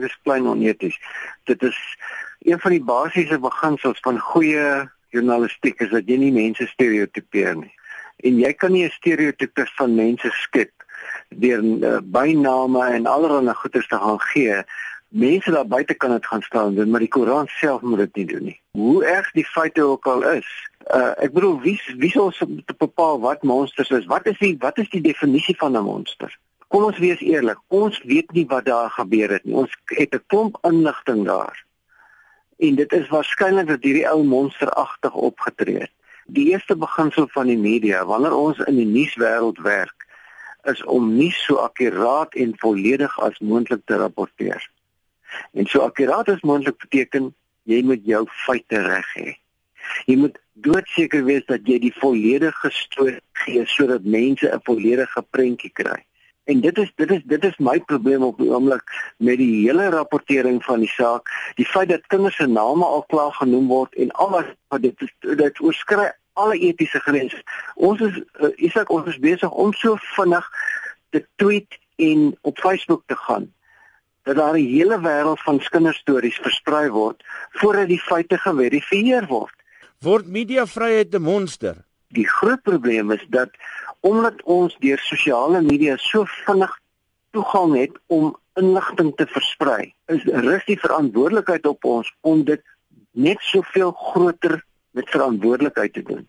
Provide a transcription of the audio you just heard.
Dit is klein oneties. Dit is een van die basiese beginsels van goeie journalistiek is dat jy nie mense stereotipeer nie. En jy kan nie 'n stereotipe van mense skep deur uh, byname en allerlei goeders te gaan gee mense daar buite kan dit gaan staan doen, maar die Koran self moet dit nie doen nie. Hoe erg die feite ook al is. Uh ek bedoel wie wie sou bepaal wat monsters is? Wat is die wat is die definisie van 'n monster? Kom ons wees eerlik. Ons weet nie wat daar gebeur het nie. Ons het 'n klomp inligting daar. En dit is waarskynlik dat hierdie ou monsteragtig opgetree het. Die eerste beginsel van die media wanneer ons in die nuuswêreld werk is om nie so akkuraat en volledig as moontlik te rapporteer. En so akkuraat as moontlik beteken jy moet jou feite reg hê. Jy moet doodseker wees dat jy die volledige storie gee sodat mense 'n volledige prentjie kry. En dit is dit is dit is my probleem op die oomblik met die hele rapportering van die saak, die feit dat kinders se name al klaar genoem word en alles wat dit dit oorskry alle etiese grense. Ons is uh, Isak ons is besig om so vinnig te tweet en op Facebook te gaan dat daar 'n hele wêreld van kinderstories versprei word voordat die feite geverifieer word. Word mediavryheid 'n monster? Die groot probleem is dat omdat ons deur sosiale media so vinnig toegang het om inligting te versprei, is rus die verantwoordelikheid op ons om dit net soveel groter met verantwoordelikheid te doen.